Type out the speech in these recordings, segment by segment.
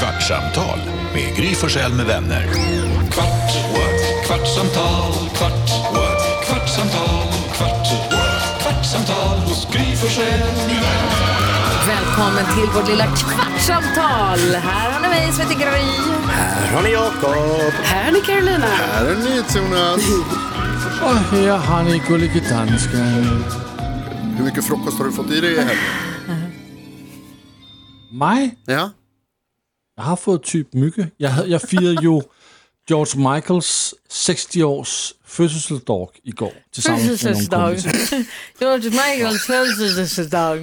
Kvartsamtal med Gry Forssell med vänner. Kvart, what? kvartsamtal, kvart, what? kvartsamtal, kvart, what? kvartsamtal hos Gry Forssell med vänner. Välkommen till vårt lilla kvartsamtal. Här har ni mig som heter Gry. Här har ni Jakob. Här är ni Carolina. Här är NyhetsJonas. Och här har ni Gullige Dansken. Hur mycket frukost har du fått i dig i helgen? Mig? Ja, Jag har fået typ mycket. Jag, havde- jag firade ju George Michaels 60-års fødselsdag någon Födelsedag. kompisar. George Michaels födelsedag.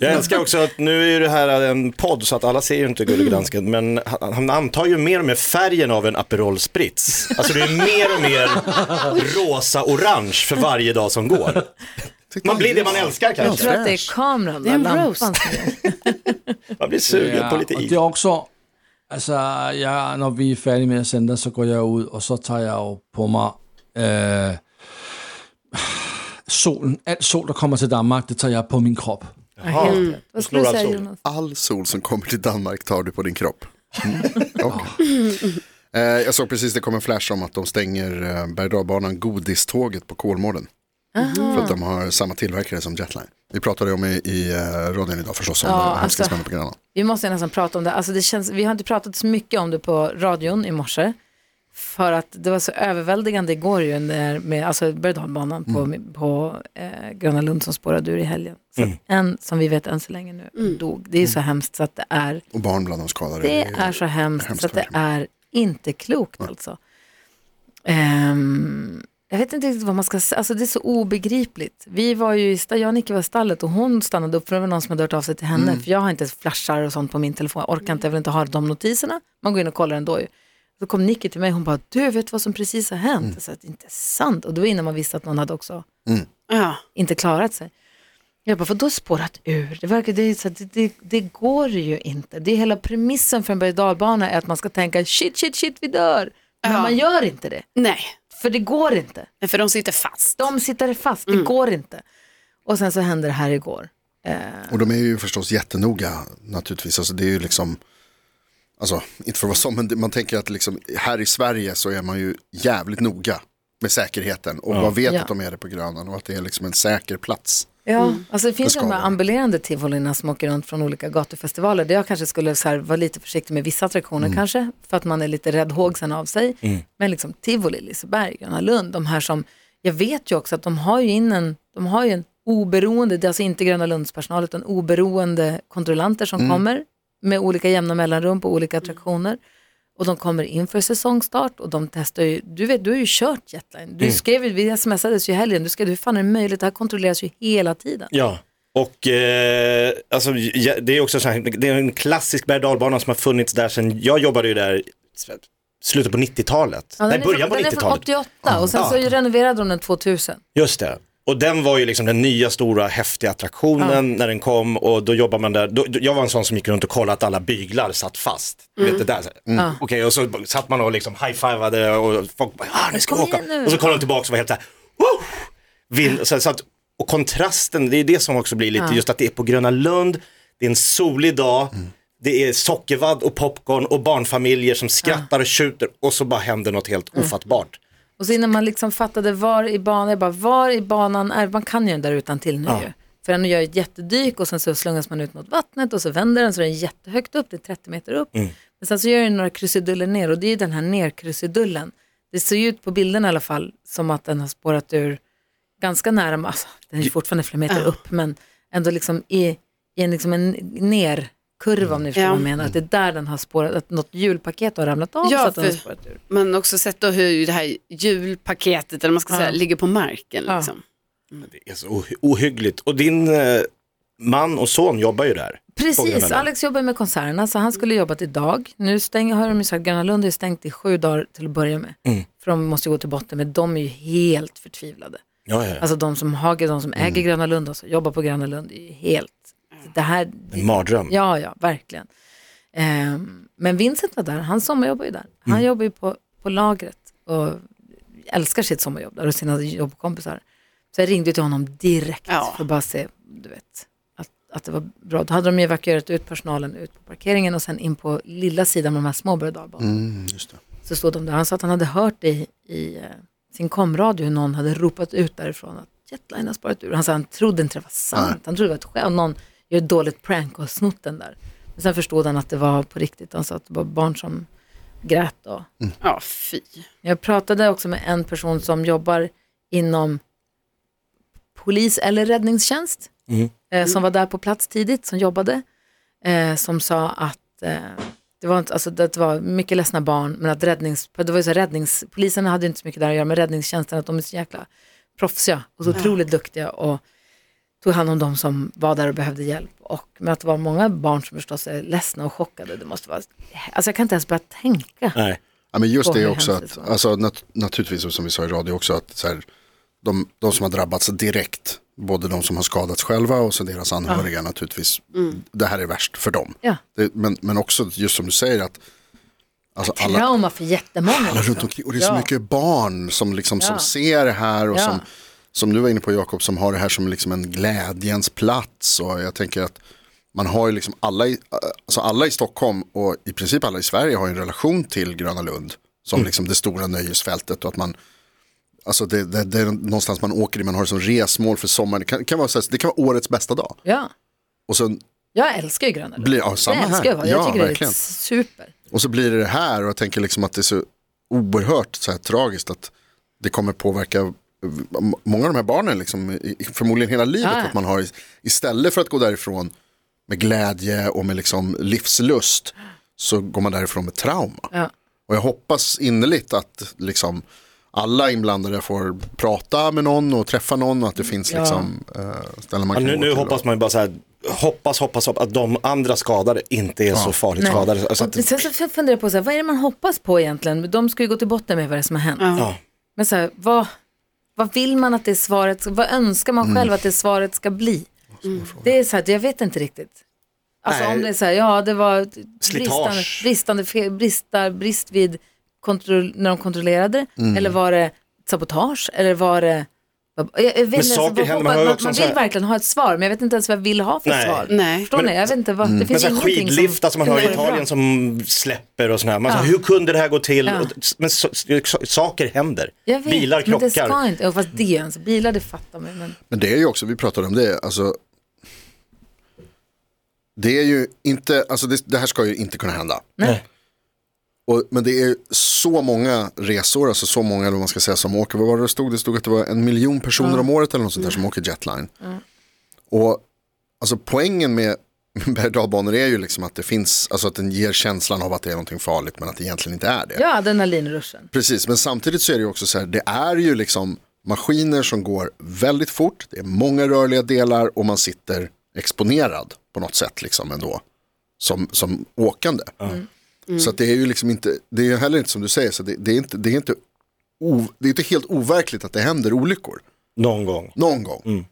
Jag älskar också att nu är ju det här en podd så att alla ser ju inte Gullige Dansken men han, han antar ju mer och mer färgen av en Aperol Spritz. Alltså det är mer och mer rosa-orange för varje dag som går. Man blir det man älskar Jag tror kanske. att det är kameran, Det är en gör. Man blir sugen på lite is. det är också, alltså, jag, när vi är färdiga med att sända så går jag ut och så tar jag ju på mig eh, solen, allt sol, der kommer till Danmark, det tar jag på min kropp. Ja, helt rätt. Vad skulle du säga. Jonas? all sol som kommer till Danmark tar du på din kropp. Mm. Eh, jag såg precis det kom en flash om att de stänger eh, berg och dalbanan Godiståget på Kolmården. För att de har samma tillverkare som Jetline. Vi pratade om i, i uh, radion idag förstås om Ja, alltså- på Gröna. Vi måste nästan prata om det. Alltså det känns, vi har inte pratat så mycket om det på radion i morse. För att det var så överväldigande igår ju när, med alltså berg dalbanan på, på eh, Gröna Lund som spårade ur i helgen. Så att en som vi vet än så länge nu dog. Det är så hemskt så att det är, Och barn bland de skadade. det är så hemskt, hemskt så att det är inte klokt alltså. Ehm, jag vet inte riktigt vad man ska säga, alltså det är så obegripligt. Vi var ju, i jag och Nicky var i stallet och hon stannade upp för det var någon som hade hört av sig till henne. För jag har inte flashar och sånt på min telefon, jag orkar inte, jag vill inte ha de notiserna. Man går in och kollar ändå ju. Då kom Nicky till mig och hon bara, du vet vad som precis har hänt? Jag sa att det inte är sant. Och det var innan man visste att någon hade också Ja. inte klarat sig. Jag bara, för då spårat ur? Det, verkar, det, är så det, det, det går ju inte. Det är hela premissen för en berg är att man ska tänka shit, shit, shit, vi dör. Men Ja. man gör inte det. Nej, För det går inte. för de sitter fast. De sitter fast, det går inte. Och sen så hände det här igår. Eh, Och de är ju förstås jättenoga naturligtvis. Alltså det är ju liksom, alltså inte för att vara så, men det- man tänker att liksom, här i Sverige så är man ju jävligt noga med säkerheten. Och man vet Ja. att de är det på Grönan och att det är liksom en säker plats. Ja, alltså det finns ju de här ambulerande tivolina som åker runt från olika gatufestivaler. Där jag kanske skulle så här, vara lite försiktig med vissa attraktioner kanske, för att man är lite rädd hågsen av sig. Men liksom tivoli, Liseberg, Gröna Lund, de här som, jag vet ju också att de har ju in en, de har ju en oberoende, det är alltså inte Gröna Lunds personal, utan oberoende kontrollanter som kommer med olika jämna mellanrum på olika attraktioner. Och de kommer inför säsongstart och de testar ju, du vet, du har ju kört Jetline. Du skrev ju, vi smsades ju i helgen, du skrev, hur fan är det möjligt? Det här kontrolleras ju hela tiden. Ja, och eh, alltså, ja, det är också så här, det är en klassisk berg som har funnits där sedan, jag jobbade ju där slutet på 90-talet. Ja, den, är från, början på den är från 90-talet. 88 och sen så renoverade de den 2000. Just det. Och den var ju liksom den nya stora häftiga attraktionen när den kom och då jobbar man där. Då, då- jag var en sån som gick runt och kollade att alla byglar satt fast. Du Vet det där. så här. Ja. Okej, och så satt man och liksom high-fivade och folk bara, ah, nu ska vi åka. nu. Och så kollade de tillbaka och var helt så här, Woo! Så, så att, och kontrasten, det är det som också blir lite, just att det är på Gröna Lund, det är en solig dag, det är sockervadd och popcorn och barnfamiljer som skrattar och tjuter och så bara händer något helt ofattbart. Och så innan man liksom fattade var i banan, jag bara var i banan är, man kan ju den där utan till nu ju. För den gör ett jättedyk och sen så slungas man ut mot vattnet och så vänder den så den är jättehögt upp, det är 30 meter upp. Men sen så gör den några krusiduller ner och det är ju den här nerkrusidullen. Det ser ju ut på bilden i alla fall som att den har spårat ur ganska nära, alltså, den är ju fortfarande flera meter upp men ändå liksom i, i en, liksom en nerkurva om ni förstår Ja. vad jag menar. Att det är där den har spårat, att något hjulpaket har ramlat av Ja, så att den har för-. Men också sett då hur det här julpaketet, eller man ska säga, ligger på marken. Ja. Liksom. Det är så ohy- ohyggligt. Och din eh, man och son jobbar ju där. Precis. Alex jobbar med konserterna så han skulle jobbat idag. Nu stänger, har de ju sagt, Gröna Lund är stängt i sju dagar till att börja med. För de måste gå till botten med, de är ju helt förtvivlade. Ja, ja, ja. Alltså de som, har, de som äger Gröna Lund och som jobbar på Gröna Lund är ju helt, det här, En mardröm. ja ja, verkligen. Ehm, men Vincent var där, han sommarjobbar ju där. Han jobbar ju på, på lagret och älskar sitt sommarjobb där och sina jobbkompisar. Så jag ringde till honom direkt Ja. för att bara se, du vet, att, att det var bra. Då hade de ju evakuerat ut personalen ut på parkeringen och sen in på lilla sidan med de här små berg. Mm, just det. Så stod de där. Han sa att han hade hört i, i eh, sin komradio hur någon hade ropat ut därifrån att Jetline har spårat ur. Han sa att han trodde inte det var sant. Han trodde det var ett skämt. Någon gör ett dåligt prank och har snott den där. Men sen förstod han att det var på riktigt. Han sa att det var barn som grät. Och... Ja, fy. Jag pratade också med en person som jobbar inom polis eller räddningstjänst. Eh, som var där på plats tidigt, som jobbade. Eh, som sa att eh, det var, inte, alltså, det var mycket ledsna barn, men att räddnings, det var ju så räddningspoliserna hade inte så mycket där att göra med räddningstjänsten, att de är så jäkla proffsiga och så otroligt duktiga och tog hand om de som var där och behövde hjälp. Och, men att det var många barn som förstås är ledsna och chockade, det måste vara, alltså jag kan inte ens börja tänka. Nej. Ja, men just det också, att, alltså, nat naturligtvis som vi sa i radio också, att så här, de, de som har drabbats direkt, både de som har skadats själva och så deras anhöriga naturligtvis, det här är värst för dem. Ja. Det, men, men också just som du säger att alltså, alla, Trauma för jättemånga. alla runt omkring, och det är så Ja. mycket barn som, liksom, som Ja. ser det här och Ja. som, som du var inne på Jakob, som har det här som liksom en glädjens plats. Och jag tänker att man har ju liksom alla i, alltså alla i Stockholm och i princip alla i Sverige har en relation till Gröna Lund. Som liksom det stora nöjesfältet och att man, alltså det, det, det är någonstans man åker i, man har det som resmål för sommaren. Det kan, kan vara, det kan vara årets bästa dag. Ja, Och så, jag älskar ju Gröna Lund. Blir- ja, samma jag älskar här. jag Ja, tycker det verkligen. är super. och så blir det det här och jag tänker liksom att det är så oerhört så här tragiskt att det kommer påverka många av de här barnen liksom, förmodligen hela livet. Ja, ja. Att man har istället för att gå därifrån med glädje och med liksom livslust så går man därifrån med trauma. Ja. Och jag hoppas innerligt att liksom alla inblandade får prata med någon och träffa någon och att det finns Ja. liksom eh, ställen man Ja, kan nu gå nu till hoppas och- man ju bara så här, hoppas, hoppas, hoppas att de andra skadade inte är så farligt Nej. skadade. Alltså att, sen så funderar jag på, så här, vad är det man hoppas på egentligen? De ska ju gå till botten med vad det är som har hänt. ja. Men så här, vad, vad vill man att det svaret, vad önskar man Mm. själv att det svaret ska bli? Det är så här, jag vet inte riktigt. Alltså Nej. om det är så här, ja det var bristande, Slitage. bristande bristar, brist vid kontroll, när de kontrollerade det, Mm. eller var det sabotage, eller var det jag, vet saker händer, man man, också man vill här- verkligen ha ett svar, men jag vet inte ens vad jag vill ha för Nej. svar. Nej. Förstår ni? Jag vet inte, vad, det Men finns här ingenting skidliftar som man hör i går bra. Italien som släpper och sådär. Man Ja. säger, hur kunde det här gå till? Ja. Och- Men så, så, saker händer. Jag vet, Bilar men det krockar. ska inte, ja, fast det ens, bilar det fattar man men Men det är ju också, vi pratade om det, alltså det är ju inte, alltså det, det här ska ju inte kunna hända. Nej. Och, men det är så många resor, alltså så många eller vad man ska säga som åker, vad var det stod? Det stod att det var en miljon personer om året eller något sånt där som åker jetline. Och alltså poängen med berg är ju liksom att det finns, alltså att den ger känslan av att det är någonting farligt men att det egentligen inte är det. ja, adrenalinruschen. Precis, men samtidigt så är det ju också så här, det är ju liksom maskiner som går väldigt fort, det är många rörliga delar och man sitter exponerad på något sätt liksom ändå, som, som åkande. Så att det är ju liksom inte, det är heller inte som du säger, så det, det är inte, det är inte, o, det är inte helt overkligt att det händer olyckor, Någon gång. någon gång.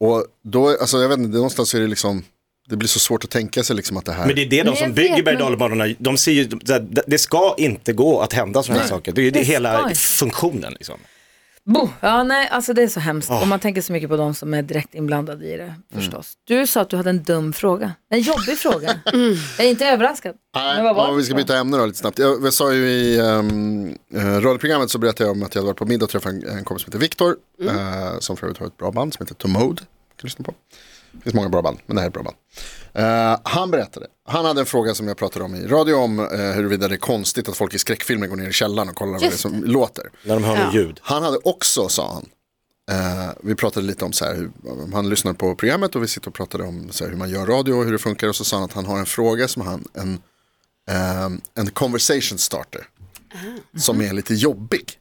Och då, alltså jag vet inte, någonstans är det liksom, det blir så svårt att tänka sig liksom att det här, Men det är det de som bygger berg men- de ser ju, så det ska inte gå att hända sådana här saker. Det är ju det hela funktionen. Liksom. Bo. Ja, nej, alltså det är så hemskt. Ah. Och man tänker så mycket på de som är direkt inblandade i det Mm. förstås. Du sa att du hade en dum fråga. En jobbig fråga. Jag är inte överraskad. Var ja, vi ska byta ämne då lite snabbt. Jag, jag sa ju i um, radioprogrammet så berättade jag om att jag hade varit på middag och träffat en, en kompis som heter Viktor. eh, som för övrigt har ett bra band som heter To Mode. Kan du lyssna på. Det finns många bra band, men det här är ett bra band. Eh, han berättade, han hade en fråga som jag pratade om i radio om uh, huruvida det är konstigt att folk i skräckfilmer går ner i källaren och kollar vad det Just som låter. När de hör Ja. något ljud. Han hade också, sa han, eh, vi pratade lite om så här, hur, han lyssnade på programmet och vi sitter och pratade om så här, hur man gör radio och hur det funkar och så sa han att han har en fråga som han, en, en conversation starter. Som är lite jobbig.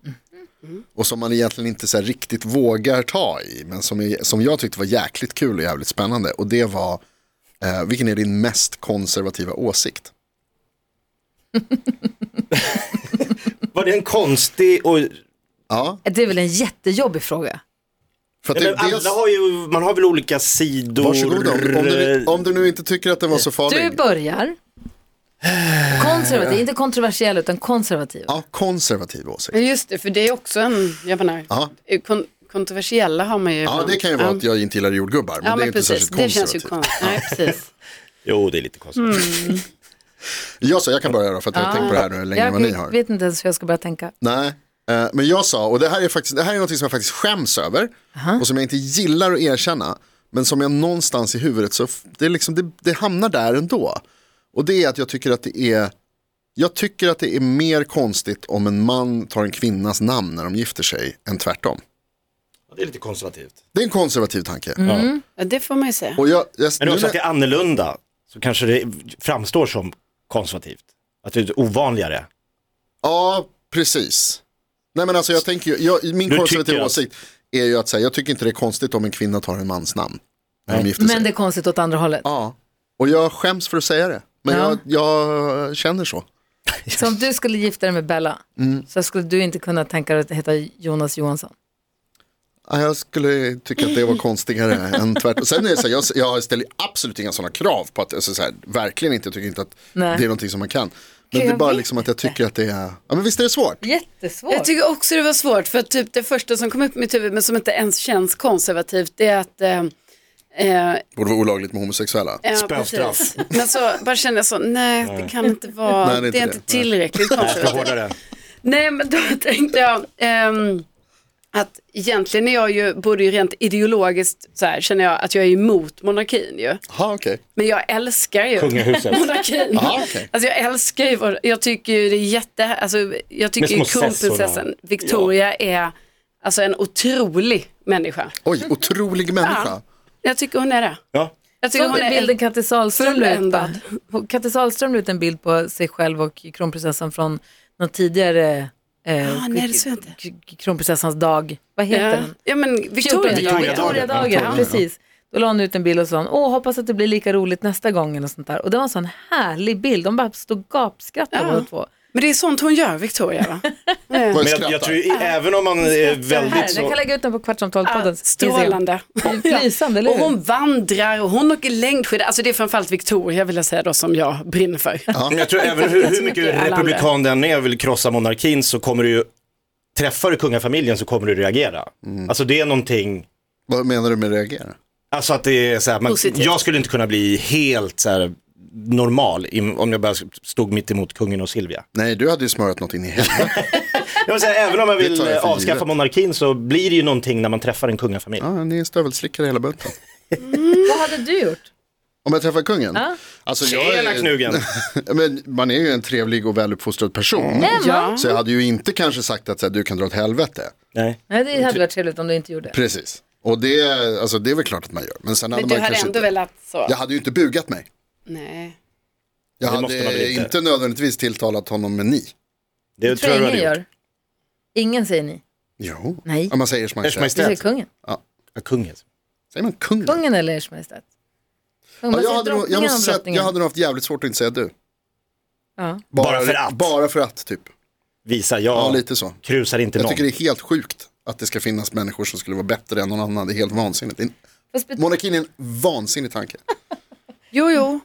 Och som man egentligen inte så här riktigt vågar ta i. Men som, är, som jag tyckte var jäkligt kul och jävligt spännande. Och det var, eh, vilken är din mest konservativa åsikt? Var det en konstig och... Ja, Det är väl en jättejobbig fråga. för det, dels, alla har ju, man har väl olika sidor. varsågod om, om, du, om du nu inte tycker att den var så farlig. Du börjar. Konservativ, inte kontroversiell utan konservativ. Ja, konservativ åsikt. Ja, Just det, för det är också en, jag menar, Ja. kon kontroversiella har man ju. Ja, ibland. det kan ju vara att jag inte gillar jordgubbar, men Ja, det är men inte precis. särskilt Det känns ju konservativt. konstigt. Nej, precis. Jo, det är lite konstigt. Mm. Jag sa, jag kan börja då, för att jag har tänkt på det här nu längre än vad ni jag har. vet inte ens hur jag ska börja tänka. Nej, eh, men jag sa, och det här är faktiskt, det här är något som jag faktiskt skäms över och som jag inte gillar att erkänna, men som jag någonstans i huvudet så f- det, är liksom, det, det hamnar där ändå. Och det är att jag tycker att det är, jag tycker att det är mer konstigt om en man tar en kvinnas namn när de gifter sig än tvärtom. Det är lite konservativt. Det är en konservativ tanke. Ja, det får man ju säga. Och jag, jag, Men också att det är annorlunda, så kanske det framstår som konservativt. Att det är ovanligare. Ja, precis. Nej men alltså jag tänker jag, min Du konservativa tycker att- åsikt är ju att säga, jag tycker inte det är konstigt om en kvinna tar en mans namn när de gifter sig. Men det är konstigt åt andra hållet. Ja, och jag skäms för att säga det. Men Ja. jag, jag känner så. Så om du skulle gifta dig med Bella Mm. så skulle du inte kunna tänka dig att heta Jonas Johansson. Ja, Jag skulle tycka att det var konstigare än tvärtom. Sen är det så här, jag, jag ställer absolut inga sådana krav på att, alltså så här, verkligen inte, jag tycker inte att Nej. det är någonting som man kan. Men Gud, det är jag bara vet liksom att jag tycker att det är, ja men visst är det svårt? Jättesvårt. Jag tycker också det var svårt för att typ det första som kom upp i mitt huvud men som inte ens känns konservativt det är att eh, eh, Borde vara olagligt med homosexuella. Ja, Spöstraff. Men så bara kände jag så, nej det kan inte vara, Nej, det är det är inte inte tillräckligt hårdare. Nej men då tänkte jag ehm, att egentligen är jag ju, både ju rent ideologiskt så här, känner jag att jag är emot monarkin ju. Jaha okej. Men jag älskar ju monarkin. Jaha, okej. Alltså jag älskar ju, vår- jag tycker ju det är jätte, alltså jag tycker ju kronprinsessan. Victoria är alltså en otrolig människa. Oj, otrolig människa. Ja. Jag tycker hon är det. Ja. Jag tycker Såg hon du är bilden Kattis Sahlström la ut? fulländad. Kattis Sahlström la ut en bild på sig själv och kronprinsessan från någon tidigare eh, Ah, nej, det såg jag inte. k- k- kronprinsessans dag. Vad heter Ja. den? ja men Victoria. Victoria-dagen. Victoriadagen, Ja. precis. Då la hon ut en bild och sa, åh hoppas att det blir lika roligt nästa gång eller sånt där. Och det var en sån härlig bild, de bara stod och gapskrattade Ja. båda två. Men det är sånt hon gör, Victoria va? Ja. Men jag, jag tror ju, även om man är väldigt jag så... kan lägga ut den på Kvartsamtalpoddens Strålande. Instagram. Det är Lysande, eller Och hur? hon vandrar och hon åker längdskidor. Alltså det är framförallt Victoria vill jag säga då som jag brinner för. Men jag tror även hur, hur mycket republikan den är och vill krossa monarkin så kommer du ju, träffar du kungafamiljen så kommer du reagera. Mm. Alltså det är någonting, Vad menar du med reagera? alltså att det är så här, man, jag skulle inte kunna bli helt så här normal om jag bara stod mitt emot kungen och Silvia. Nej, du hade ju smörat något in i helvete. Jag vill säga, även om man vill jag avskaffa givet. monarkin så blir det ju någonting när man träffar en kungafamilj. Ja, ni är stövelslickare hela bunten. Vad hade du gjort? Om jag träffar kungen? Ja. Alltså, Tjena knugen! men man är ju en trevlig och väluppfostrad person. Ja. Så jag hade ju inte kanske sagt att så här, du kan dra åt helvete. Nej. Nej, det hade varit trevligt om du inte gjorde det. Precis. Och det, alltså, det är väl klart att man gör. Men sen hade Men du man hade ändå inte... velat så. Jag hade ju inte bugat mig. Nej. Jag Det måste man väl hade inte. inte nödvändigtvis tilltalat honom med ni. Det Det tror jag jag ingen gör. Ingen säger ni. Jo. Nej. Om man säger Ers Ers Majestät. Du säger kungen. Ja. Ja, kungen. Säger man kungen? Kungen eller ers majestät? Kung, Ja, jag, hade nog, jag, måste säga att jag hade nog haft jävligt svårt att inte säga du. Ja. Bara för att. Bara för att typ. Visa, jag Ja, lite så. krusar inte Jag någon. tycker det är helt sjukt att det ska finnas människor som skulle vara bättre än någon annan. Det är helt vansinnigt. Det är en- Fast bet- Monarkin är en vansinnig tanke. Jo, jo.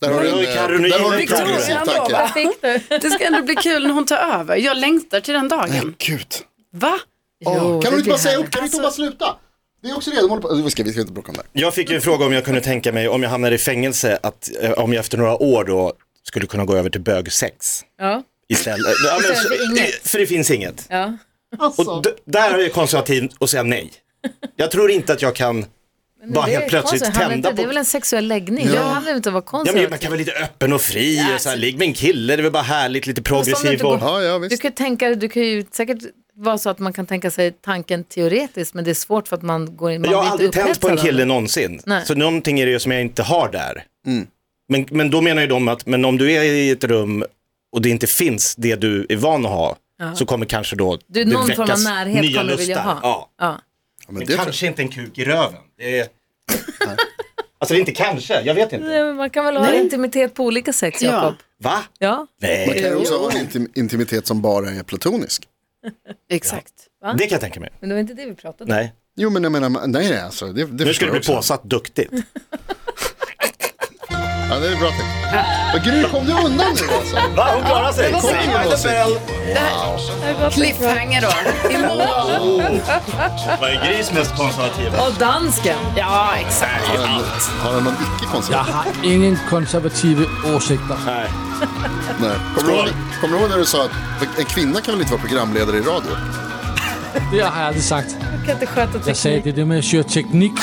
Där har du en, eh, där har du en progressiv tanke. Det ska ändå bli kul när hon tar över. Jag längtar till den dagen. Gud. Va? Jo, kan du inte bara säga upp? Kan du inte bara sluta? Det är också det, de håller på. Vi ska, vi ska inte bråka om det. Jag fick ju en fråga om jag kunde tänka mig, om jag hamnar i fängelse, att eh, om jag efter några år då skulle kunna gå över till bögsex Ja. istället. Ja, men, för. För det finns inget. ja. Och d- där är jag konservativ och säga nej. Jag tror inte att jag kan bara Det är helt plötsligt konstigt. Tända inte, Det är på... väl en sexuell läggning? Det handlar inte om att vara Ja, men man kan vara lite öppen och fri och så här, ligg med en kille, det är väl bara härligt, lite som det progressiv inte och... går- Ja, ja Du kan, tänka, du kan ju säkert vara så att man kan tänka sig tanken teoretiskt men det är svårt för att man går in, man Jag har aldrig tänt på en kille det. någonsin. Nej. Så någonting är det ju som jag inte har där. Mm. Men, men då menar ju de att, men om du är i ett rum och det inte finns det du är van att ha, så kommer kanske då Du, det någon form av väckas närhet nya kommer du vilja lustar. ha. Ja. Ja. Ja, men Men det tror jag. kanske inte en kuk i röven. Det är... alltså det är inte kanske, jag vet inte. Nej, Man kan väl ha intimitet på olika sätt, Ja. Jakob? Va? Ja. Man Nej, kan ju också ha en intim intimitet som bara är platonisk. Exakt. det kan jag tänka mig. Men det var inte det vi pratade om. Nej, Jo men jag menar, nej nej alltså. Det, det nu ska jag bli påsatt duktigt. Ja, det är bra tecken. Vad Gry, kom du undan nu alltså? Va, hon klarar sig! det var bra. by the bell. Cliffhanger då. Imorgon. Vad är Grys mest konservativa? Och dansken. Ja, exakt. Har den, har den någon Jag icke-konservativ? har ingen konservativa åsikter. Nej. Nej. Kommer du, ihåg, kommer du ihåg när du sa att en kvinna kan väl inte vara programledare i radio? Det har jag aldrig sagt. Du kan inte sköta Jag sa teknik. det där med att köra teknik.